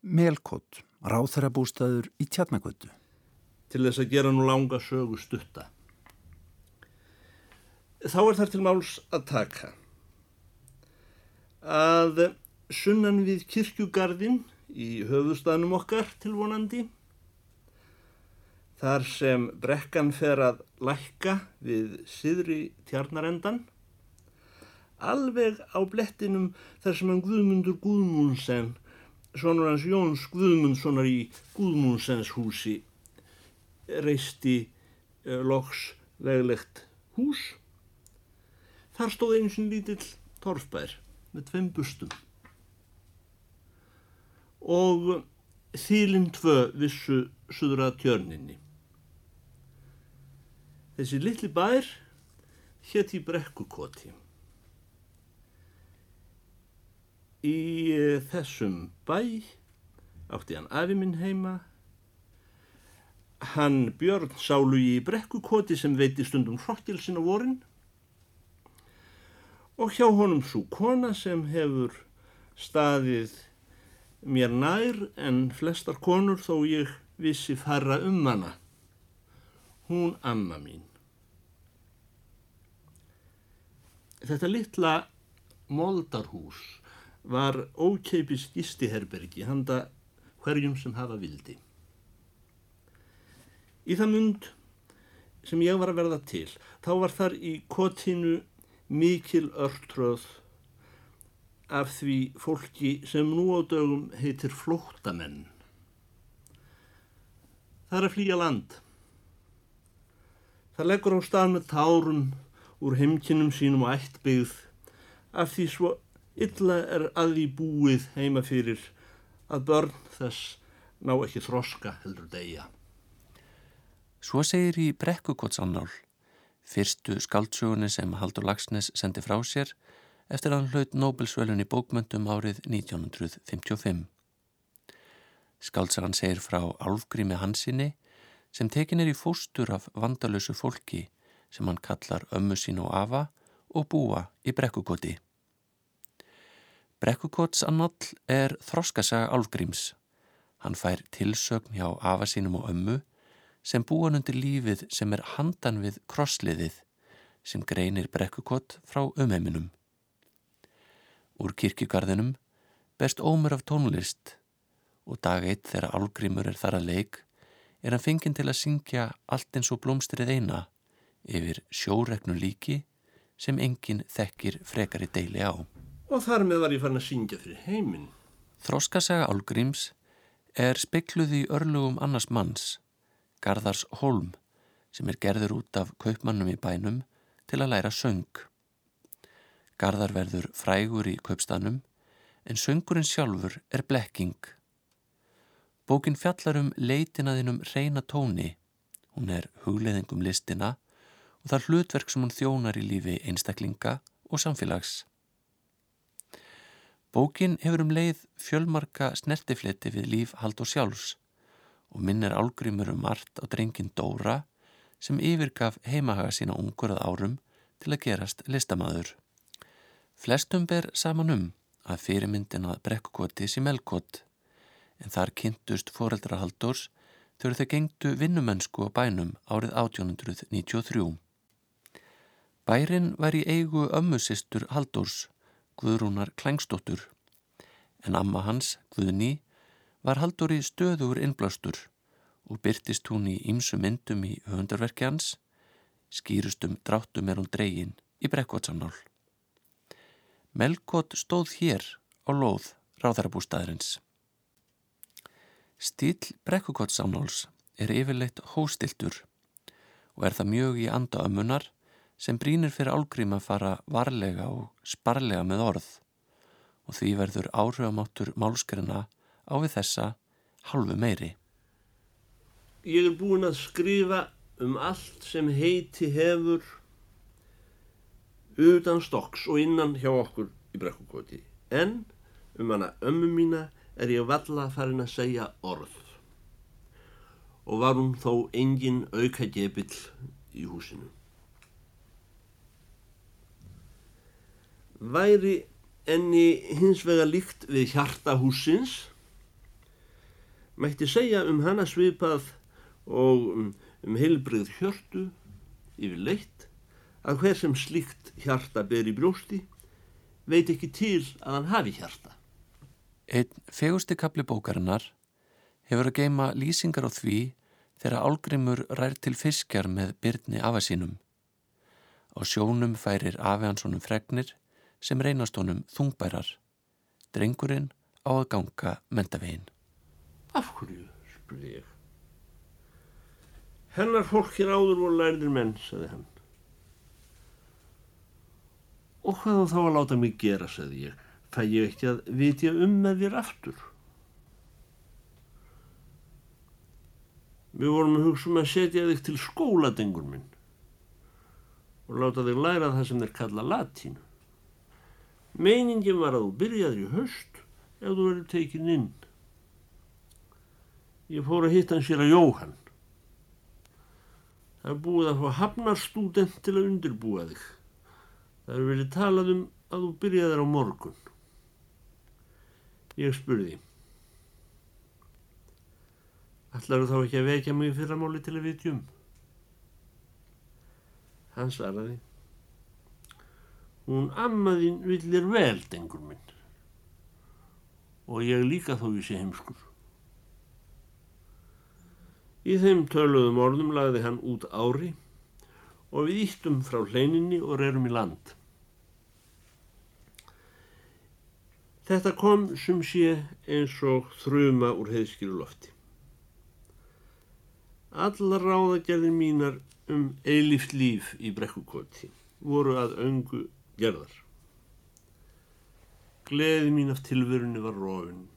Melkott, ráþarabústaður í Tjarnagötu. Til þess að gera nú langa sögu stutta. Þá er þar til máls að taka að sunnan við kirkjugarðin í höfustanum okkar tilvonandi þar sem brekkan fer að lækka við siðri tjarnarendan, alveg á blettinum þar sem hann Guðmundur Guðmundsen, svonur hans Jóns Guðmundssonar í Guðmundsens húsi, reisti uh, loks veglegt hús. Þar stóð eins og lítill torfbær með tveim bustum og þýlinn tvö vissu suðra tjörninni. Þessi litli bær hétt í brekkukoti. Í eh, þessum bæ átti hann afi minn heima. Hann Björn sálu í brekkukoti sem veiti stundum hrokkilsin á vorin og hjá honum svo kona sem hefur staðið mér nær en flestar konur þó ég vissi fara um hana. Hún amma mín. Þetta litla moldarhús var ókeipis gistiherbergi handa hverjum sem hafa vildi. Í það mund sem ég var að verða til, þá var þar í kotinu mikil örtröð af því fólki sem nú á dögum heitir flóttamenn. Það er að flýja land. Það leggur á stað með tárum úr heimkinnum sínum og ættbyggð af því svo illa er að því búið heima fyrir að börn þess ná ekki þroska heldur degja. Svo segir í Brekkukottsannál, fyrstu skaldsögunni sem Haldur Lagsnes sendi frá sér eftir að hann hlaut Nobelsvölun í bókmöndum árið 1955. Skaldsagan segir frá Álfgrími Hansinni sem tekin er í fóstur af vandalösu fólki sem hann kallar ömmu sín og afa og búa í brekkukoti. Brekkukotsannall er þroskasaga Álfgríms. Hann fær tilsögn hjá afa sínum og ömmu sem búan undir lífið sem er handan við krossliðið sem greinir brekkukott frá umheiminum. Úr kirkjugarðinum best ómur af tónlist og dag eitt þegar Álgrímur er þar að leik er hann fenginn til að syngja allt eins og blómstrið eina yfir sjóreknu líki sem enginn þekkir frekari deili á. Og þar með var ég farin að syngja fyrir heiminn. Þróskasaga Álgríms er spekluð í örlugum annars manns, Garðars Holm, sem er gerður út af kaupmannum í bænum til að læra söng. Garðar verður frægur í kaupstanum, en söngurinn sjálfur er blekking. Bókin fjallar um leitinaðinum reyna tóni. Hún er hugleðingum listina og það hlutverk sem hún þjónar í lífi einstaklinga og samfélags. Bókin hefur um leið fjölmarka snertifleti við líf hald og sjálfs og minnir álgrimur um margt á drengin Dóra sem yfirgaf heimahaga sína ungur að árum til að gerast listamæður. Flestum ber saman um að fyrirmyndin að brekkukoti sé melkot en þar kynntust foreldrahaldurs þegar þau gengdu vinnumennsku á bænum árið 1893. Bærin var í eigu ömmusistur Haldórs, Guðrúnar Klængstóttur, en amma hans, Guðni, var Haldóri stöður innblástur og byrtist hún í ýmsu myndum í höfundarverki hans, skýrustum dráttum er hún dregin í brekkvotsamnál. Melkot stóð hér á lóð ráðarabústæðarins. Stíl brekkukotsamnáls er yfirleitt hóstiltur og er það mjög í anda ömmunar sem brínir fyrir álgrím að fara varlega og sparlega með orð og því verður áhrifamáttur málskerina á við þessa halvu meiri. Ég er búin að skrifa um allt sem heiti hefur utan stokks og innan hjá okkur í brekkukoti en um hana ömmu mína er ég valla farin að segja orð og var hún þó engin auka gebill í húsinu. Væri enni hins vega líkt við hjarta húsins Mætti segja um hana svipað og um, um heilbrið hjörtu yfir leitt að hver sem slíkt hjarta ber í brjósti veit ekki til að hann hafi hjarta. Einn fegusti kapli bókarinnar hefur að geima lýsingar á því þegar álgrimur rær til fiskjar með byrni afa sínum. Á sjónum færir afi hans honum fregnir sem reynast honum þungbærar. Drengurinn á að ganga mentavegin. Af hverju, spurði ég. Hennar fólk hér áður voru lærðir menn, saði hann. Og hvað þá að láta mig gera, saði ég. Fæ ég ekki að vitja um með þér aftur. Við vorum að hugsa um að setja þig til skóladengur minn og láta þig læra það sem þeir kalla latínu. Meiningin var að þú byrjaður í höst ef þú verður tekin inn. Ég fór að hitta hann sér að Jóhann. Það er búið að fá hafnarstúdent til að undirbúa þig. Það er verið talað um að þú byrjaðir á morgun. Ég spurði. Ætlar þú þá ekki að vekja mig fyrramáli til að vitjum? Hann svaraði. Hún ammaðinn villir vel, dengur minn. Og ég líka þó ég sé heimskur. Í þeim töluðum orðum lagði hann út ári og við íttum frá hleininni og rerum í land. Þetta kom sem sé eins og þruma úr heiðskilu lofti. Allar ráðagerðir mínar um eilíft líf í brekkukoti voru að öngu gerðar. Gleði mín af tilverunni var rofin.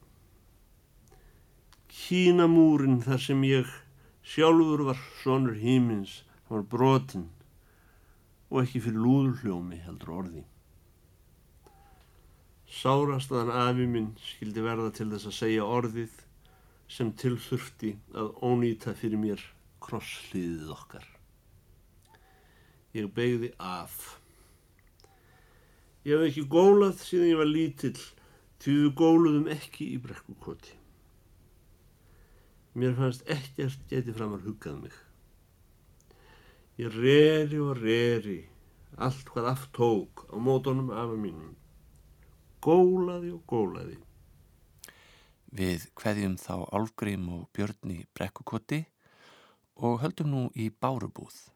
Kínamúrin þar sem ég sjálfur var sonur hímins, var brotinn og ekki fyrir lúðurhljómi heldur orði. Sárastaðan afi minn skildi verða til þess að segja orðið sem tilþurfti að ónýta fyrir mér krosslíðið okkar. Ég begði af. Ég hef ekki gólað síðan ég var lítill, því við góluðum ekki í brekkukoti. Mér fannst ekkert geti framar huggað mig. Ég reri og reri, allt hvað aft tók á mótonum afa mínum. Gólaði og gólaði. Við hveðjum þá Álgrím og Björn í brekkukoti og höldum nú í Bárubúð.